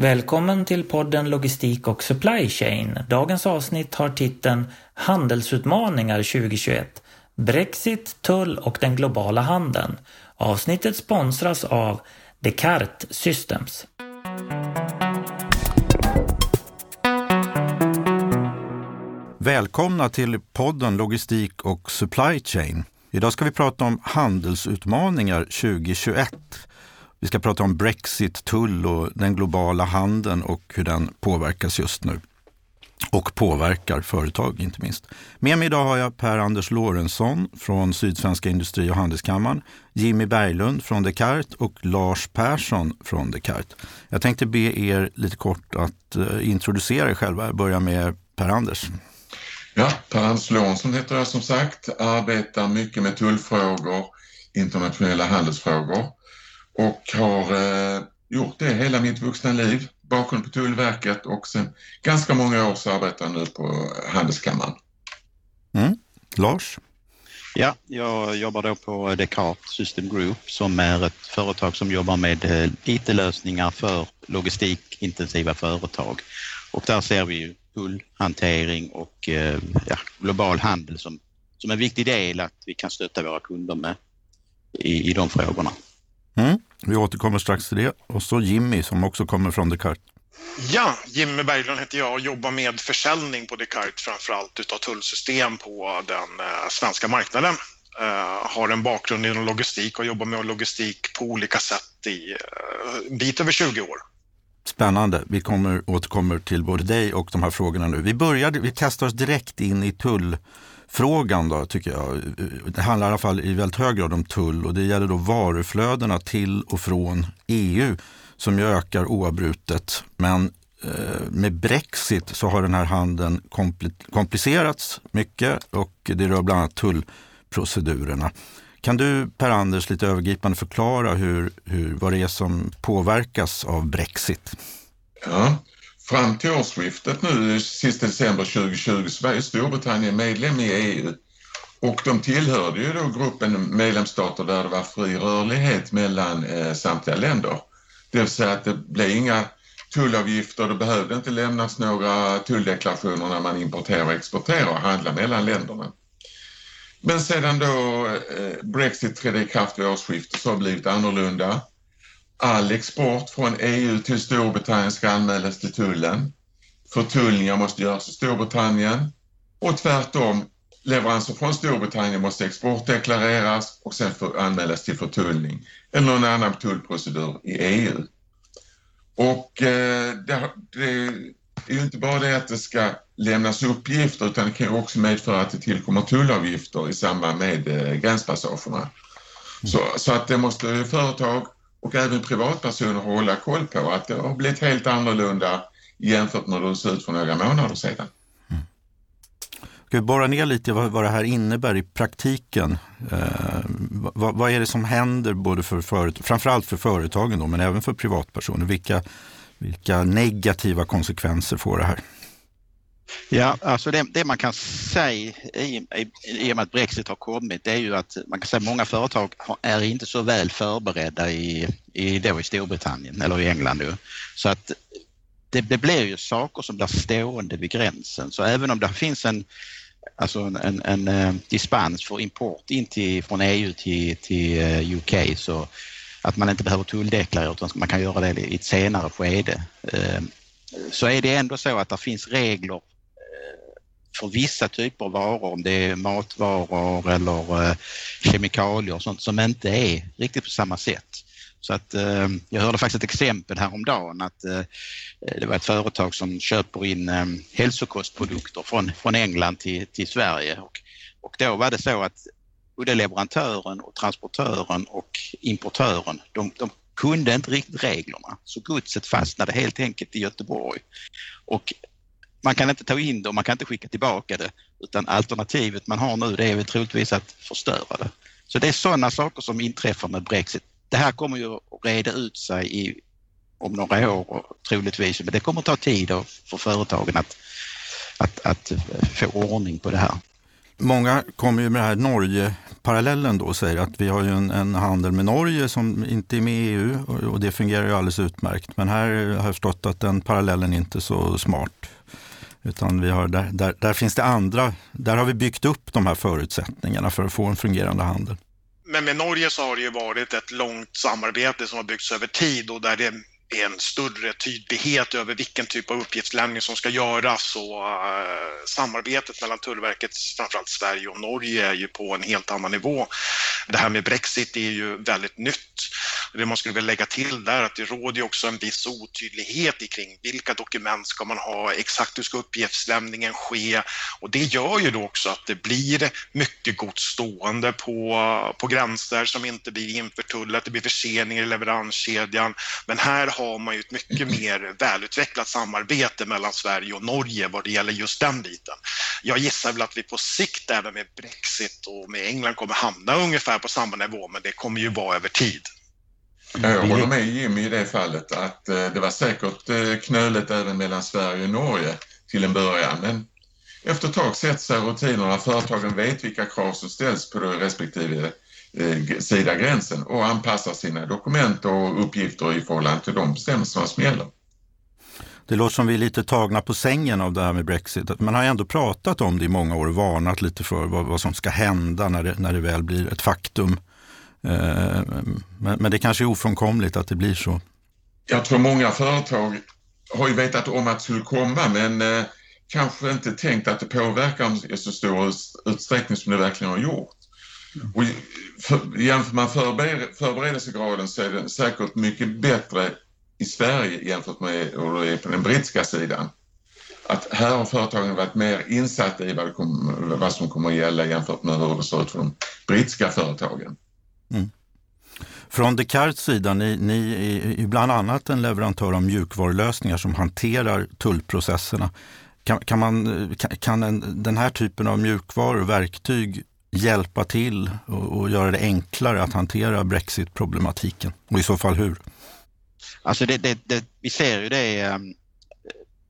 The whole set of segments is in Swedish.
Välkommen till podden Logistik och Supply Chain. Dagens avsnitt har titeln Handelsutmaningar 2021. Brexit, tull och den globala handeln. Avsnittet sponsras av Descartes Systems. Välkomna till podden Logistik och Supply Chain. Idag ska vi prata om handelsutmaningar 2021. Vi ska prata om Brexit, tull och den globala handeln och hur den påverkas just nu. Och påverkar företag inte minst. Med mig idag har jag Per-Anders Lorentzon från Sydsvenska Industri och Handelskammaren, Jimmy Berglund från Descartes och Lars Persson från Descartes. Jag tänkte be er lite kort att eh, introducera er själva. Jag börjar med Per-Anders. Ja, Per-Anders Lorentzon heter jag som sagt, arbetar mycket med tullfrågor, internationella handelsfrågor och har eh, gjort det hela mitt vuxna liv. Bakgrund på Tullverket och sen ganska många år så arbetar jag nu på Handelskammaren. Mm. Lars? Ja, jag jobbar då på Descartes System Group som är ett företag som jobbar med eh, IT-lösningar för logistikintensiva företag. Och där ser vi ju tullhantering och eh, ja, global handel som, som en viktig del att vi kan stötta våra kunder med i, i de frågorna. Mm. Vi återkommer strax till det. Och så Jimmy som också kommer från Descartes. Ja, Jimmy Berglund heter jag och jobbar med försäljning på Descartes, framförallt utav tullsystem på den eh, svenska marknaden. Uh, har en bakgrund inom logistik och jobbar med logistik på olika sätt i uh, en bit över 20 år. Spännande. Vi kommer, återkommer till både dig och de här frågorna nu. Vi började, vi kastar oss direkt in i tullfrågan. då, tycker jag. Det handlar i alla fall i väldigt hög grad om tull och det gäller då varuflödena till och från EU som ju ökar oavbrutet. Men eh, med Brexit så har den här handeln komplicerats mycket och det rör bland annat tullprocedurerna. Kan du Per-Anders lite övergripande förklara hur, hur, vad det är som påverkas av Brexit? Ja, Fram till årsskiftet nu, sista december 2020, så var ju Storbritannien medlem i EU och de tillhörde ju då gruppen medlemsstater där det var fri rörlighet mellan eh, samtliga länder. Det vill säga att det blev inga tullavgifter, det behövde inte lämnas några tulldeklarationer när man importerar och exporterar och handlar mellan länderna. Men sedan då eh, Brexit trädde i kraft vid årsskiftet så har det blivit annorlunda. All export från EU till Storbritannien ska anmälas till tullen. Förtullningar måste göras i Storbritannien och tvärtom leveranser från Storbritannien måste exportdeklareras och sen för, anmälas till förtullning eller någon annan tullprocedur i EU. Och eh, det, det, är ju inte bara det att det ska lämnas uppgifter utan det kan ju också medföra att det tillkommer tullavgifter i samband med eh, gränspassagerna. Mm. Så, så att det måste företag och även privatpersoner hålla koll på att det har blivit helt annorlunda jämfört med hur det såg ut för några månader sedan. Mm. Ska vi borra ner lite vad, vad det här innebär i praktiken? Eh, vad, vad, är det som händer både för företag, framförallt för företagen då, men även för privatpersoner? Vilka, vilka negativa konsekvenser får det här? Ja, alltså det, det, man kan säga i, i, i och med att Brexit har kommit det är ju att man kan säga att många företag är inte så väl förberedda i, i, då i Storbritannien eller i England. Nu. Så att det, det blir ju saker som blir stående vid gränsen. Så även om det finns en, alltså en, en, en eh, dispens för import in till, från EU till, till eh, UK så att man inte behöver tulldeklarera utan man kan göra det i ett senare skede. Ehm, så är det ändå så att det finns regler eh, för vissa typer av varor, om det är matvaror eller eh, kemikalier och sånt som inte är riktigt på samma sätt. Så att ehm, jag hörde faktiskt ett exempel häromdagen att eh, det var ett företag som köper in ehm, hälsokostprodukter från, från England till, till Sverige och, och då var det så att både leverantören och transportören och importören, de, de kunde inte riktigt reglerna. Så godset fastnade helt enkelt i Göteborg. Och man kan inte ta in det och man kan inte skicka tillbaka det utan alternativet man har nu det är väl troligtvis att förstöra det. Så det är sådana saker som inträffar med Brexit. Det här kommer ju att reda ut sig i, om några år troligtvis men det kommer att ta tid för företagen att, att, att få ordning på det här. Många kommer ju med den här Norge-parallellen då och säger att vi har ju en, en, handel med Norge som inte är med i EU och, och det fungerar ju alldeles utmärkt. Men här har jag förstått att den parallellen inte är så smart. Utan vi har, där, där, där finns det andra, där har vi byggt upp de här förutsättningarna för att få en fungerande handel. Men med Norge så har det ju varit ett långt samarbete som har byggts över tid och där det en större tydlighet över vilken typ av uppgiftslämning som ska göras och eh, uh, samarbetet mellan Tullverket, framförallt Sverige och Norge, är ju på en helt annan nivå. Det här med Brexit är ju väldigt nytt. Det man skulle vilja lägga till där är att det råder också en viss otydlighet kring vilka dokument ska man ha, exakt hur ska uppgiftslämningen ske och det gör ju då också att det blir mycket gods stående på, på gränser som inte blir inför tullet, det blir förseningar i leveranskedjan. Men här har man ju ett mycket mer välutvecklat samarbete mellan Sverige och Norge vad det gäller just den biten. Jag gissar väl att vi på sikt även med Brexit och med England kommer hamna ungefär på samma nivå, men det kommer ju vara över tid. Jag håller med Jimmy i det fallet att eh, det var säkert eh, knöligt även mellan Sverige och Norge till en början. Men efter ett tag sätter sig rutinerna. Företagen vet vilka krav som ställs på respektive eh, sida gränsen och anpassar sina dokument och uppgifter i förhållande till de bestämmelserna som gäller. Det låter som vi är lite tagna på sängen av det här med Brexit. Man har ändå pratat om det i många år och varnat lite för vad, vad som ska hända när det, när det väl blir ett faktum. Eh, men, men det kanske är ofrånkomligt att det blir så. Jag tror många företag har ju vetat om att det skulle komma men eh, kanske inte tänkt att det påverkar i så stor utsträckning som det verkligen har gjort. Och för, jämför man förberedelsegraden så är den säkert mycket bättre i Sverige jämfört med hur det är på den brittiska sidan. Att här har företagen varit mer insatta i vad, kom, vad som kommer att gälla jämfört med hur det ser ut för de brittiska företagen. Mm. Från Descartes sida, ni, ni är bland annat en leverantör av mjukvarulösningar som hanterar tullprocesserna. Kan, kan, man, kan, kan en, den här typen av mjukvaror, verktyg, hjälpa till och, och, göra det enklare att hantera Brexit-problematiken? Och i så fall hur? Alltså det, det, det, vi ser ju det ehm,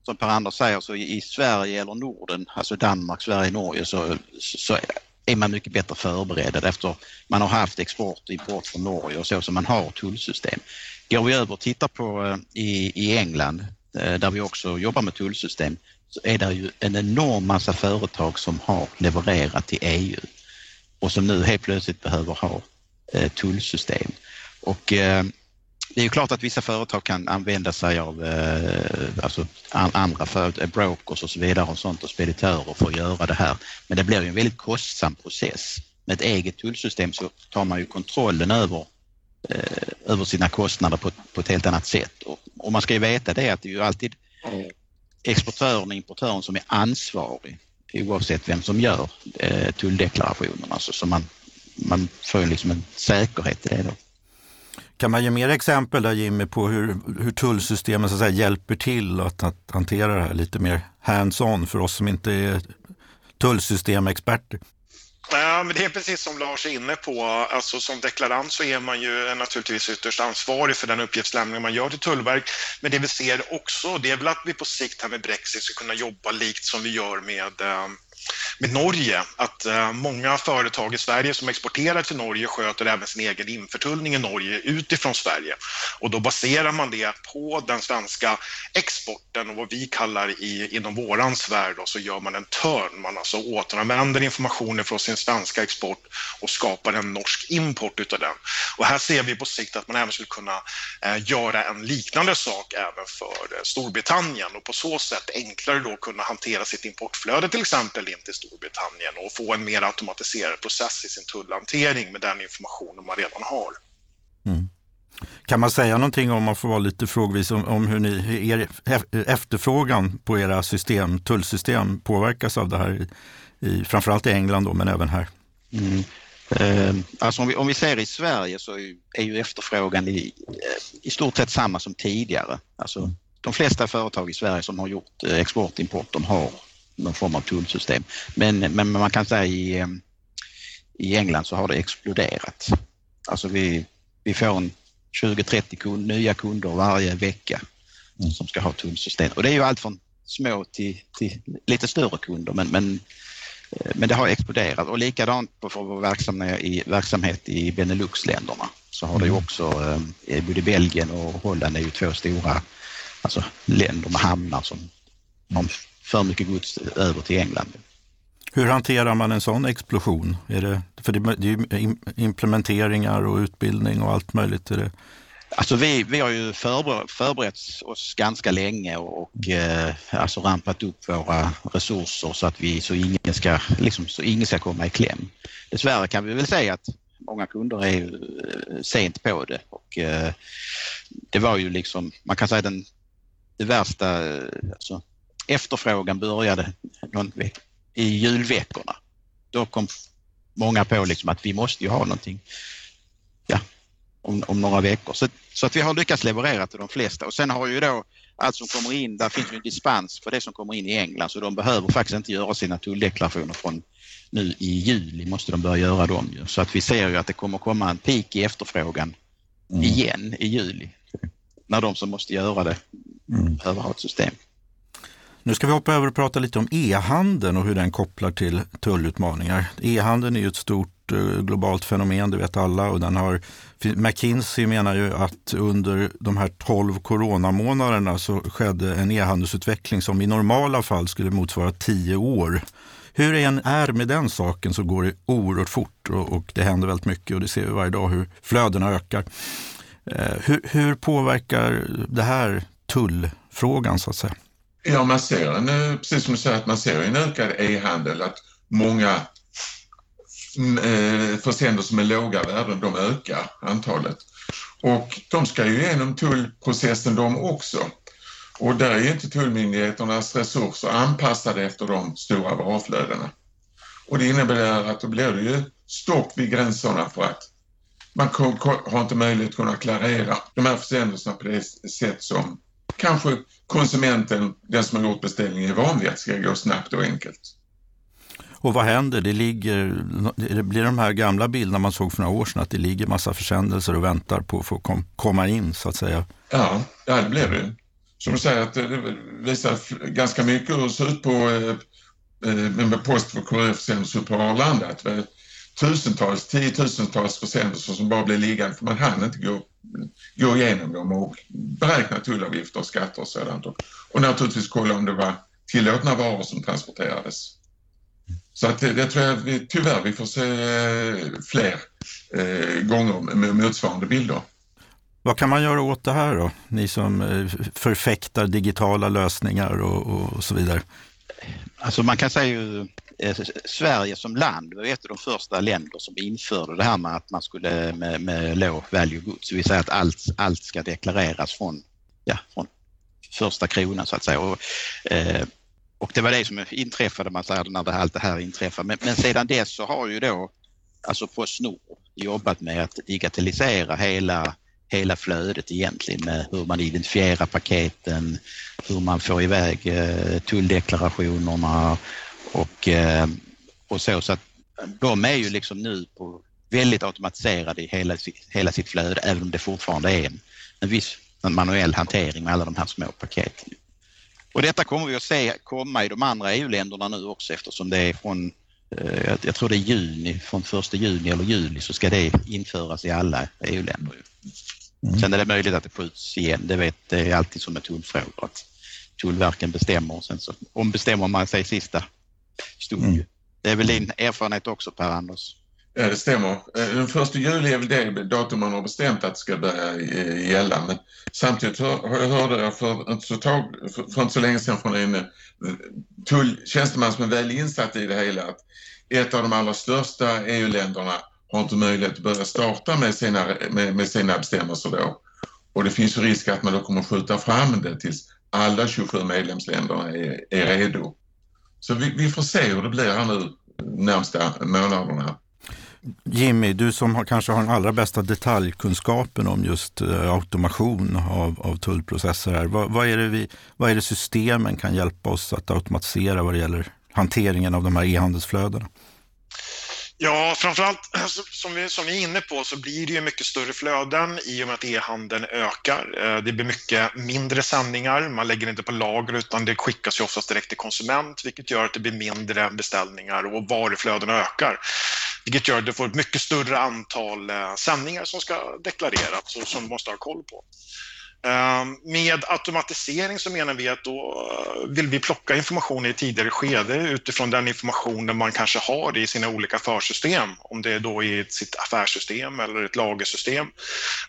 som Per-Anders säger, så i Sverige eller Norden, alltså Danmark, Sverige, Norge, så, så är man mycket bättre förberedd efter man har haft export och import från Norge och så, så man har tullsystem. Går vi över och tittar på eh, i, i England, eh, där vi också jobbar med tullsystem, så är det ju en enorm massa företag som har levererat till EU och som nu helt plötsligt behöver ha eh, tullsystem. Och det är ju klart att vissa företag kan använda sig av eh, alltså andra för, eh, brokers och så vidare och sånt och speditörer för att göra det här. Men det blir ju en väldigt kostsam process. Med ett eget tullsystem så tar man ju kontrollen över, eh, över sina kostnader på, på ett helt annat sätt. Och, och, man ska ju veta det att det är ju alltid exportören och importören som är ansvarig oavsett vem som gör eh, tulldeklarationerna. Så, alltså, så man, man får liksom en säkerhet i det då. Kan man ge mer exempel där Jimmy på hur, hur tullsystemen så att säga, hjälper till att, att hantera det här lite mer hands-on för oss som inte är tullsystemexperter? Ja, men det är precis som Lars är inne på. Alltså, som deklarant så är man ju naturligtvis ytterst ansvarig för den uppgiftslämning man gör till Tullverk. Men det vi ser också, det är väl att vi på sikt här med Brexit ska kunna jobba likt som vi gör med eh, med Norge, att eh, många företag i Sverige som exporterar till Norge sköter även sin egen införtullning i Norge utifrån Sverige. Och då baserar man det på den svenska exporten och vad vi kallar i, inom våran sfär då, så gör man en törn. Man alltså återanvänder informationen från sin svenska export och skapar en norsk import utav den. Och här ser vi på sikt att man även skulle kunna eh, göra en liknande sak även för eh, Storbritannien och på så sätt enklare då kunna hantera sitt importflöde till exempel in till Storbritannien och få en mer automatiserad process i sin tullhantering med den informationen man redan har. Mm. Kan man säga någonting om man får vara lite frågvis om, om hur ni, er efterfrågan på era system, tullsystem påverkas av det här, i, framförallt i England då, men även här? Mm. Eh, alltså om, vi, om vi ser i Sverige så är ju efterfrågan i, eh, i stort sett samma som tidigare. Alltså, de flesta företag i Sverige som har gjort eh, export-import, de har någon form av tullsystem. Men, men man kan säga i, ehm, i England så har det exploderat. Alltså vi, vi får 20-30 kund, nya kunder varje vecka mm. som ska ha tullsystem. Och det är ju allt från små till, till lite större kunder men, men Eh, men det har exploderat och likadant för vår verksamhet i, verksamhet i Benelux-länderna så har det ju mm. också, eh, både Belgien och Holland är ju två stora alltså, länder med hamnar som för mycket gods över till England. Hur hanterar man en sån explosion? Är det, för det, det är ju implementeringar och utbildning och allt möjligt. Är det... Alltså vi, vi har ju förberett, förberett oss ganska länge och, och eh, alltså rampat upp våra resurser så att vi så ingen ska, liksom, så ingen ska komma i kläm. Dessvärre kan vi väl säga att många kunder är eh, sent på det och eh, det var ju liksom, man kan säga den det värsta, eh, alltså, efterfrågan började i julveckorna. Då kom många på liksom att vi måste ju ha någonting ja, om, om några veckor. Så, så, att vi har lyckats leverera till de flesta och sen har ju då allt som kommer in, där finns ju en dispens för det som kommer in i England så de behöver faktiskt inte göra sina tulldeklarationer från nu i juli måste de börja göra dem. Ju. Så att vi ser ju att det kommer komma en peak i efterfrågan mm. igen i juli. När de som måste göra det mm. behöver ha ett system. Nu ska vi hoppa över och prata lite om e-handeln och hur den kopplar till tullutmaningar. E-handeln är ju ett stort eh, globalt fenomen, det vet alla. Och den har, McKinsey menar ju att under de här 12 coronamånaderna så skedde en e-handelsutveckling som i normala fall skulle motsvara 10 år. Hur det än är med den saken så går det oerhört fort och, och det händer väldigt mycket och det ser vi varje dag hur flödena ökar. Eh, hur, hur påverkar det här tullfrågan så att säga? Ja, man ser en, eh, precis som du säger, att man ser en ökad e-handel, att många mm, eh, försändelser med låga värden, de ökar antalet. Och de ska ju igenom tullprocessen de också. Och där är inte tullmyndigheternas resurser anpassade efter de stora varuflödena. Och det innebär att då blir det ju stopp vid gränserna för att man har inte möjlighet att kunna klarera de här försändelserna på det sätt som kanske konsumenten, den som har gjort beställningen, är van vid att det ska gå snabbt och enkelt. Och vad händer? Det, ligger, det blir de här gamla bilderna man såg för några år sedan, att det ligger massa försändelser och väntar på att få kom, komma in så att säga. Ja, ja det blir det. Som du säger, att det visar ganska mycket hur det ser ut på, eh, eh, med post och kurirförsändelser på Arlanda. Att tusentals, tiotusentals försändelser som bara blir liggande för man hann inte gå, gå igenom dem och beräkna tullavgifter och skatter och sådant. Och, och naturligtvis kolla om det var tillåtna varor som transporterades. Så att det, det tror jag vi, tyvärr vi får se eh, fler eh, gånger med motsvarande bilder. Vad kan man göra åt det här då? Ni som eh, förfäktar digitala lösningar och, och så vidare. Alltså man kan säga ju Eh, Sverige som land var ett av de första länder som införde det här med att man skulle med, med low value goods, det vill säga att allt, allt ska deklareras från, ja, från första kronan så att säga. Och, eh, och det var det som inträffade man säger, när det, allt det här inträffade. Men, men sedan dess så har ju då alltså Postnord jobbat med att digitalisera hela hela flödet egentligen med hur man identifierar paketen, hur man får iväg eh, tulldeklarationerna och, eh, och så. Så att de är ju liksom nu på väldigt automatiserade i hela, hela sitt flöde, även om det fortfarande är en, en viss en manuell hantering med alla de här små paketen. Och detta kommer vi att se komma i de andra EU-länderna nu också eftersom det är från, eh, jag tror det är juni, från 1 juni eller juli så ska det införas i alla EU-länder. Mm. Sen är det möjligt att det skjuts igen, det, vet, det är alltid som med tullfrågor att Tullverken bestämmer och sen så ombestämmer man sig sista stod mm. Det är väl din erfarenhet också Per-Anders? Ja, det stämmer. Eh, den första juli är väl det datum man har bestämt att det ska börja eh, gälla. Men samtidigt hörde jag för inte så, tag, för inte så länge sedan från en eh, tulltjänsteman som är väl insatt i det hela att ett av de allra största EU-länderna har inte möjlighet att börja starta med sina, med, med sina bestämmelser då. Och det finns ju risk att man då kommer skjuta fram det tills alla 27 medlemsländerna är, är redo. Så vi, vi, får se hur det blir här nu närmsta månaderna. Jimmy, du som har, kanske har den allra bästa detaljkunskapen om just eh, automation av, av tullprocesser. Här. Vad, vad, är det vi, vad är det systemen kan hjälpa oss att automatisera vad det gäller hanteringen av de här e-handelsflödena? Ja, framförallt alltså, som vi, som vi är inne på så blir det ju mycket större flöden i och med att e-handeln ökar. Eh, det blir mycket mindre sändningar, man lägger inte på lager utan det skickas ju oftast direkt till konsument vilket gör att det blir mindre beställningar och varuflödena ökar. Vilket gör att du får ett mycket större antal eh, sändningar som ska deklareras och som du måste ha koll på. Ehm, med automatisering så menar vi att då eh, vill vi plocka information i ett tidigare skede utifrån den informationen man kanske har i sina olika försystem. Om det är då i sitt affärssystem eller ett lagersystem.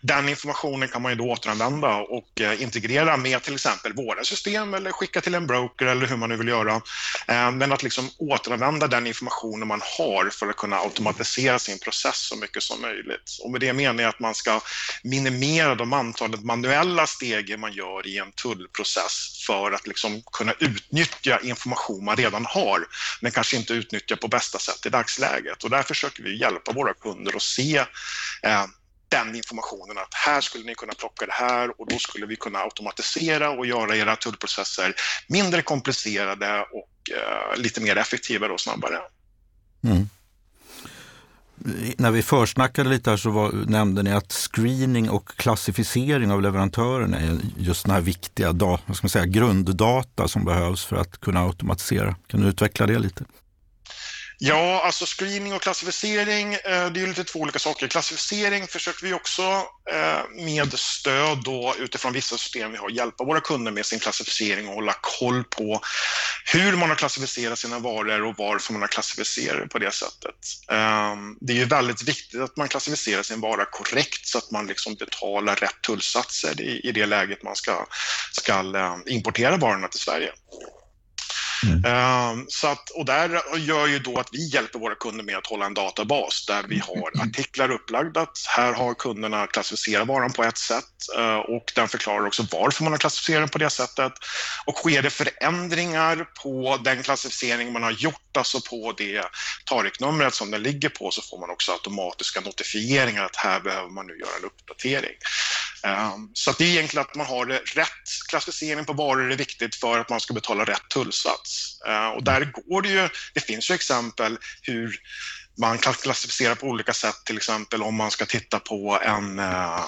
Den informationen kan man ju då återanvända och eh, integrera med till exempel våra system eller skicka till en broker eller hur man nu vill göra. Ehm, men att liksom återanvända den informationen man har för att kunna automatisera sin process så mycket som möjligt. Och med det menar jag att man ska minimera de antalet manuella alla stegen man gör i en tullprocess för att liksom kunna utnyttja information man redan har, men kanske inte utnyttja på bästa sätt i dagsläget. Och där försöker vi hjälpa våra kunder att se eh, den informationen att här skulle ni kunna plocka det här och då skulle vi kunna automatisera och göra era tullprocesser mindre komplicerade och eh, lite mer effektivare och snabbare. Mm när vi försnackade lite här så var, nämnde ni att screening och klassificering av leverantörerna är just den här viktiga vad ska man säga, grunddata som behövs för att kunna automatisera. Kan du utveckla det lite? Ja, alltså screening och klassificering, eh, det är lite två olika saker. Klassificering försöker vi också eh, med stöd då utifrån vissa system vi har hjälpa våra kunder med sin klassificering och hålla koll på hur man har klassificerat sina varor och varför man har klassificerat på det sättet. Ehm, det är ju väldigt viktigt att man klassificerar sin vara korrekt så att man liksom betalar rätt tullsatser i det läget man ska, ska eh, importera varorna till Sverige. Mm. Ehm, så att, och där gör ju då att vi hjälper våra kunder med att hålla en databas där vi har mm. artiklar upplagda. Här har kunderna klassificerat varan på ett sätt eh, och den förklarar också varför man har klassificerat den på det sättet. Och sker det förändringar på den klassificering man har gjort, alltså på det tariknumret som den ligger på, så får man också automatiska notifieringar att här behöver man nu göra en uppdatering. Ehm, så det är egentligen att man har rätt klassificering på varor är viktigt för att man ska betala rätt tullsats. Ehm, och där går det ju, det finns ju exempel hur man kan klassificera på olika sätt, till exempel om man ska titta på en, eh,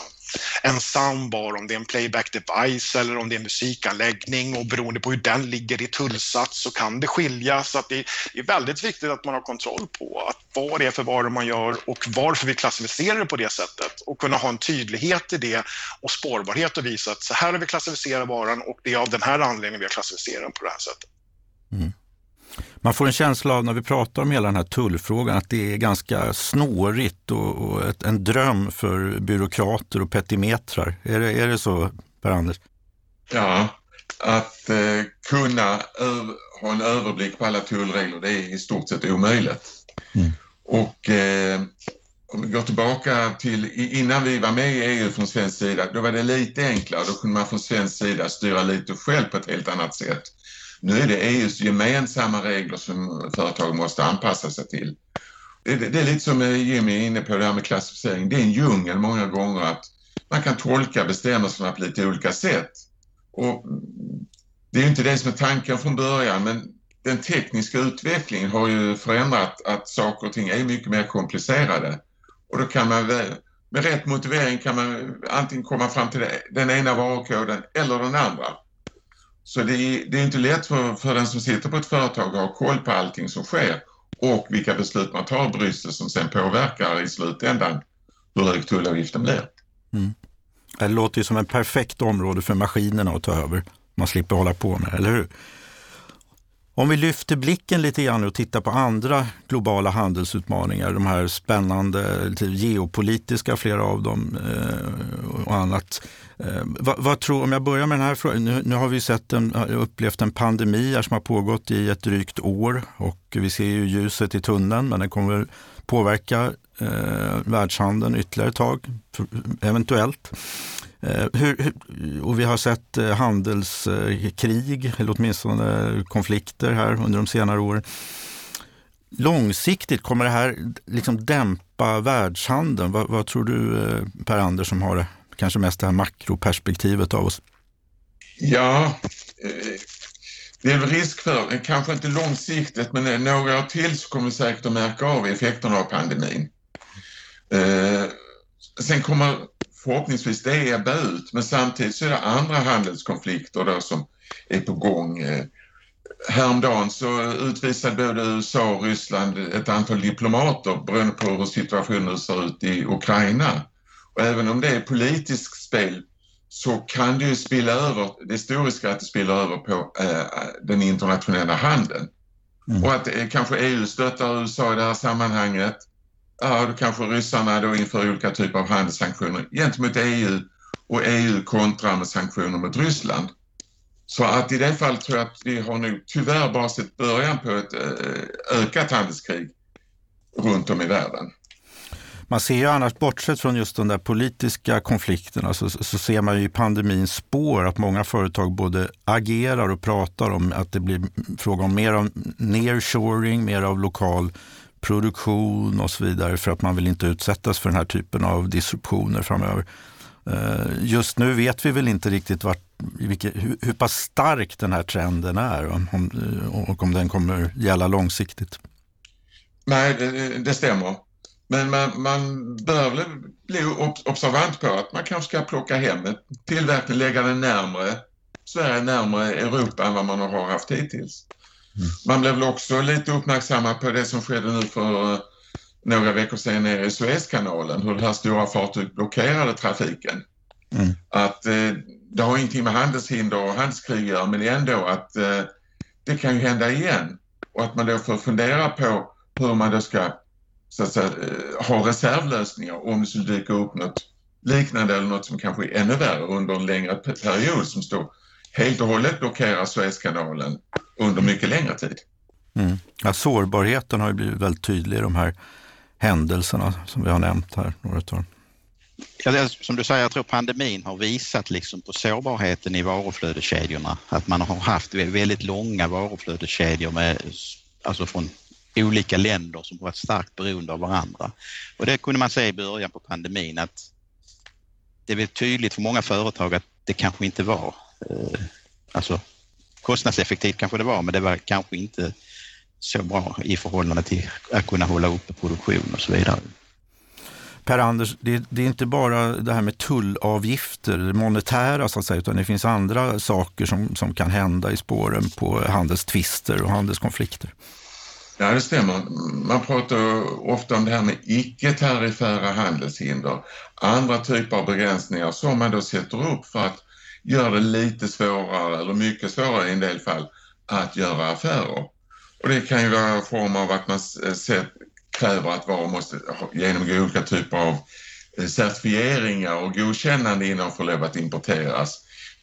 en soundbar, om det är en playback device eller om det är en musikanläggning och beroende på hur den ligger i tullsats så kan det skilja. Så att det är väldigt viktigt att man har kontroll på att vad det är för varor man gör och varför vi klassificerar det på det sättet och kunna ha en tydlighet i det och spårbarhet och visa att så här har vi klassificerat varan och det är av den här anledningen vi har klassificerat den på det här sättet. Mm. Man får en känsla av när vi pratar om hela den här tullfrågan att det är ganska snårigt och, och ett, en dröm för byråkrater och petimetrar. Är det, är det så, Per-Anders? Ja, att eh, kunna ha en överblick på alla tullregler det är i stort sett omöjligt. Mm. Och eh, om vi går tillbaka till innan vi var med i EU från svensk sida, då var det lite enklare. Då kunde man från svensk sida styra lite själv på ett helt annat sätt. Nu är det EUs gemensamma regler som företag måste anpassa sig till. Det, det, det är lite som eh, Jimmy är inne på det här med klassificering. Det är en djungel många gånger att man kan tolka bestämmelserna på lite olika sätt. Och det är inte det som är tanken från början men den tekniska utvecklingen har ju förändrat att saker och ting är mycket mer komplicerade. Och då kan man med rätt motivering kan man antingen komma fram till den ena varukoden eller den andra. Så det är, det är inte lätt för, för den som sitter på ett företag att ha koll på allting som sker och vilka beslut man tar i Bryssel som sen påverkar i slutändan hur hög tullavgiften blir. Mm. Det låter ju som ett perfekt område för maskinerna att ta över. Man slipper hålla på med, eller hur? Om vi lyfter blicken lite grann och tittar på andra globala handelsutmaningar, de här spännande geopolitiska, flera av dem eh, och annat. Eh, vad, vad, tror, om jag börjar med den här frågan, nu, nu har vi sett en, eh, upplevt en pandemi här som har pågått i ett drygt år och vi ser ju ljuset i tunneln men den kommer påverka eh, världshandeln ytterligare ett tag, eventuellt. Eh, hur, och vi har sett eh, handelskrig, eller åtminstone konflikter här under de senare åren. Långsiktigt, kommer det här liksom dämpa världshandeln? Vad, vad tror du eh, Per-Anders som har det, kanske mest det här makroperspektivet av oss? Ja, eh, det är väl risk för, kanske inte långsiktigt, men några år till så kommer vi säkert att märka av effekterna av pandemin. Eh, sen kommer förhoppningsvis det ebba ut, men samtidigt så är det andra handelskonflikter där som är på gång. Eh, häromdagen så utvisade både USA och Ryssland ett antal diplomater beroende på hur situationen ser ut i Ukraina. Och även om det är politiskt spel så kan det ju spilla över, det historiska att det spiller över på eh, den internationella handeln. Mm. Och att eh, kanske EU stöttar USA i det här sammanhanget. Ja, då kanske ryssarna då inför olika typer av handelssanktioner gentemot EU och EU kontrar med sanktioner mot Ryssland. Så att i det fallet tror jag att vi har nu tyvärr bara sett början på ett eh, ökat handelskrig runt om i världen. Man ser ju annars, bortsett från just de där politiska konflikterna, så, så ser man ju i pandemins spår att många företag både agerar och pratar om att det blir fråga om mer av nearshoring, mer av lokal produktion och så vidare för att man vill inte utsättas för den här typen av disruptioner framöver. Eh, just nu vet vi väl inte riktigt vart, vilket, hur, pass stark den här trenden är om, och om den kommer gälla långsiktigt. Nej, det, det stämmer. Men man, man bör väl bli observant på att man kanske ska plocka hem tillverkning, lägga den närmre Sverige, närmre Europa än vad man har haft hittills. Mm. Man blev väl också lite uppmärksammad på det som skedde nu för några veckor sedan nere i Suezkanalen, hur det här stora fartyget blockerade trafiken. Mm. Att eh, det har ingenting med handelshinder och handelskrig att göra, men ändå att eh, det kan ju hända igen och att man då får fundera på hur man då ska så att säga, eh, ha reservlösningar om det skulle dyka upp något liknande eller något som kanske är ännu värre under en längre period som står helt och hållet blockerar Suezkanalen under mycket längre tid. Mm. Ja, sårbarheten har ju blivit väldigt tydlig i de här händelserna som vi har nämnt här. Några Ja, som du säger, jag tror pandemin har visat liksom på sårbarheten i varuflödeskedjorna. Att man har haft väldigt långa varuflödeskedjor med, alltså från olika länder som varit starkt beroende av varandra. Och det kunde man se i början på pandemin att det blev tydligt för många företag att det kanske inte var, eh, alltså kostnadseffektivt kanske det var, men det var kanske inte så bra i förhållande till att kunna hålla uppe produktion och så vidare. Per-Anders, det, det, är inte bara det här med tullavgifter, det monetära så att säga, utan det finns andra saker som, som kan hända i spåren på handelstvister och handelskonflikter. Ja, det stämmer. Man pratar ofta om det här med icke-tariffära handelshinder. Andra typer av begränsningar som man då sätter upp för att göra det lite svårare, eller mycket svårare i en del fall, att göra affärer. Och det kan ju vara en form av att man eh, kräver att varor måste genomgå olika typer av eh, certifieringar och godkännande innan de får lov att importeras.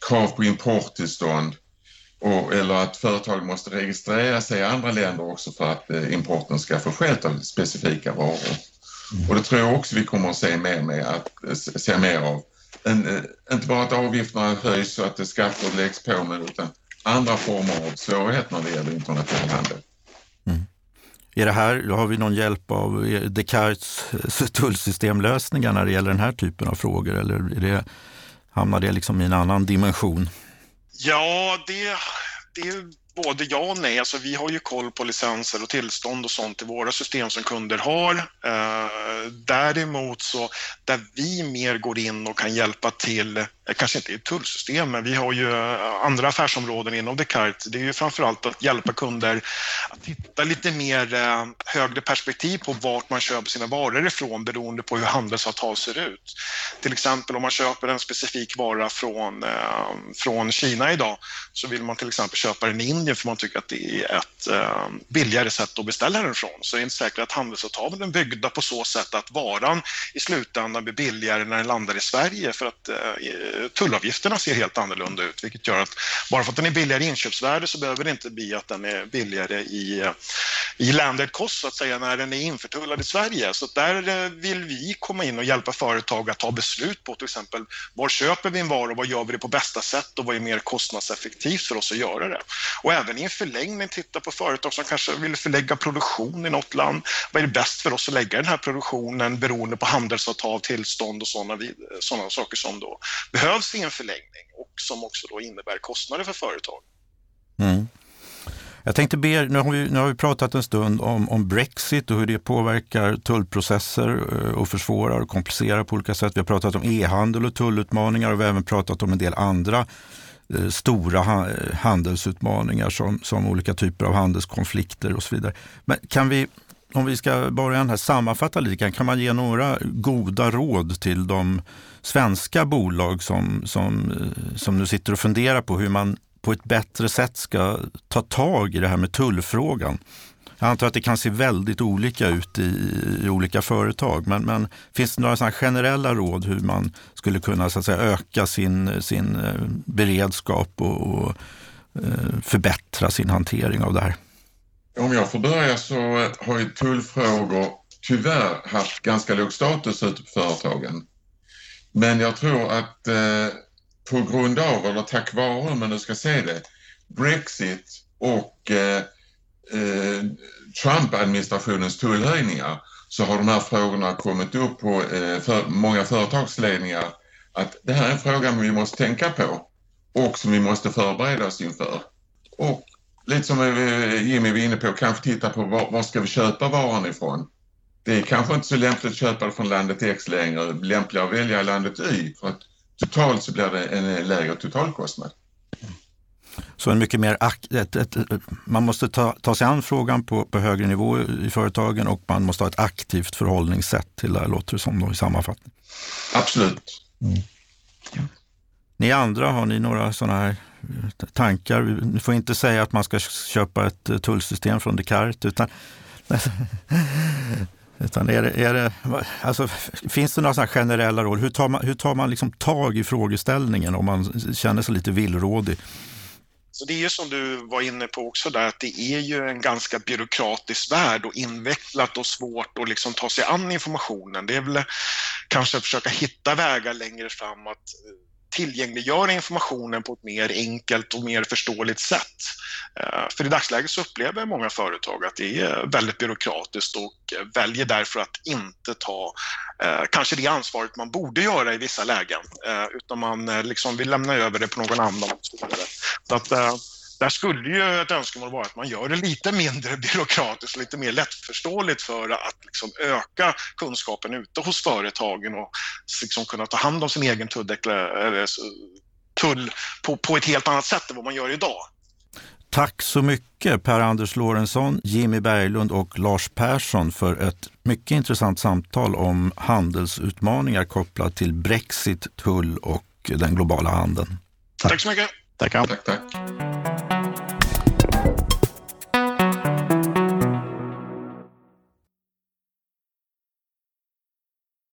Krav på importtillstånd och, eller att företag måste registrera sig i andra länder också för att eh, importen ska få sköt av specifika varor. Mm. Och det tror jag också vi kommer att se mer, med att, eh, se mer av. En, inte bara att avgifterna höjs och att skatter läggs på med utan andra former av svårigheter när det gäller internationell handel. Mm. Är det här, har vi någon hjälp av Descartes tullsystemlösningar när det gäller den här typen av frågor eller är det, hamnar det liksom i en annan dimension? Ja, det, det både ja och nej. Alltså, vi har ju koll på licenser och tillstånd och sånt i våra system som kunder har. Eh, däremot så där vi mer går in och kan hjälpa till, Eh, kanske inte i tullsystem, men vi har ju eh, andra affärsområden inom Descartes. Det är ju framförallt att hjälpa kunder att hitta lite mer eh, högre perspektiv på vart man köper sina varor ifrån beroende på hur handelsavtal ser ut. Till exempel om man köper en specifik vara från, från Kina idag så vill man till exempel köpa den i Indien för man tycker att det är ett billigare sätt att beställa den från. Så det är inte säkert att handelsavtalen är byggda på så sätt att varan i slutändan blir billigare när den landar i Sverige för att tullavgifterna ser helt annorlunda ut, vilket gör att bara för att den är billigare i inköpsvärde så behöver det inte bli att den är billigare i, eh, i landed cost så att säga när den är införtullad i Sverige. Så där eh, vill vi komma in och hjälpa företag att ta beslut på till exempel var köper vi en vara och vad gör vi det på bästa sätt och vad är mer kostnadseffektivt för oss att göra det. Och även i en förlängning titta på företag som kanske vill förlägga produktion i något land. Vad är det bäst för oss att lägga den här produktionen beroende på handelsavtal, tillstånd och sådana, sådana saker som då behövs i en förlängning och som också då innebär kostnader för företag. Mm. Jag tänkte be er, nu har vi, nu har vi pratat en stund om, om Brexit och hur det påverkar tullprocesser eh, och försvårar och komplicerar på olika sätt. Vi har pratat om e-handel och tullutmaningar och vi har även pratat om en del andra eh, stora ha, eh, handelsutmaningar som, som olika typer av handelskonflikter och så vidare. Men kan vi, om vi ska börja här sammanfatta lite kan man ge några goda råd till de svenska bolag som, som, eh, som nu sitter och funderar på hur man på ett bättre sätt ska ta tag i det här med tullfrågan. Jag antar att det kan se väldigt olika ut i, i olika företag, men, men, finns det några generella råd hur man skulle kunna så att säga, öka sin, sin eh, beredskap och, och eh, förbättra sin hantering av det här? Om jag får börja så har ju tullfrågor tyvärr haft ganska låg status ute på företagen. Men jag tror att eh, på grund av, eller tack vare om man nu ska se det, Brexit och eh, eh, Trump-administrationens tullhöjningar så har de här frågorna kommit upp på eh, för många företagsledningar att det här är en fråga vi måste tänka på och som vi måste förbereda oss inför. Och lite som eh, Jimmy var inne på, kanske titta på var, var ska vi köpa varan ifrån? Det är kanske inte så lämpligt att köpa det från landet X längre, lämpligare att välja landet Y för att totalt så blir det en lägre totalkostnad. Så en mycket mer ett, ett, man måste ta, ta sig an frågan på, på högre nivå i företagen och man måste ha ett aktivt förhållningssätt till det här, låter det som då, i sammanfattning. Absolut. Mm. Ja. Ni andra, har ni några sådana här tankar? Ni får inte säga att man ska köpa ett tullsystem från Descartes, utan Utan är det, är det, alltså, finns det några generella råd? Hur tar man, hur tar man liksom tag i frågeställningen om man känner sig lite villrådig? Så det är ju som du var inne på också där, att det är ju en ganska byråkratisk värld och invecklat och svårt att liksom ta sig an informationen. Det är väl kanske att försöka hitta vägar längre fram att eh, tillgängliggöra informationen på ett mer enkelt och mer förståeligt sätt. Eh, för i dagsläget så upplever många företag att det är väldigt byråkratiskt och väljer därför att inte ta eh, kanske det ansvaret man borde göra i vissa lägen, eh, utan man liksom vill lämna över det på någon annan. Så att, där skulle ju ett önskemål vara att man gör det lite mindre byråkratiskt, lite mer lättförståeligt för att liksom öka kunskapen ute hos företagen och liksom kunna ta hand om sin egen tull på, på ett helt annat sätt än vad man gör idag. Tack så mycket Per-Anders Lorentzon, Jimmy Berglund och Lars Persson för ett mycket intressant samtal om handelsutmaningar kopplat till Brexit, tull och den globala handeln. Tack så mycket. Tack, tack. tack.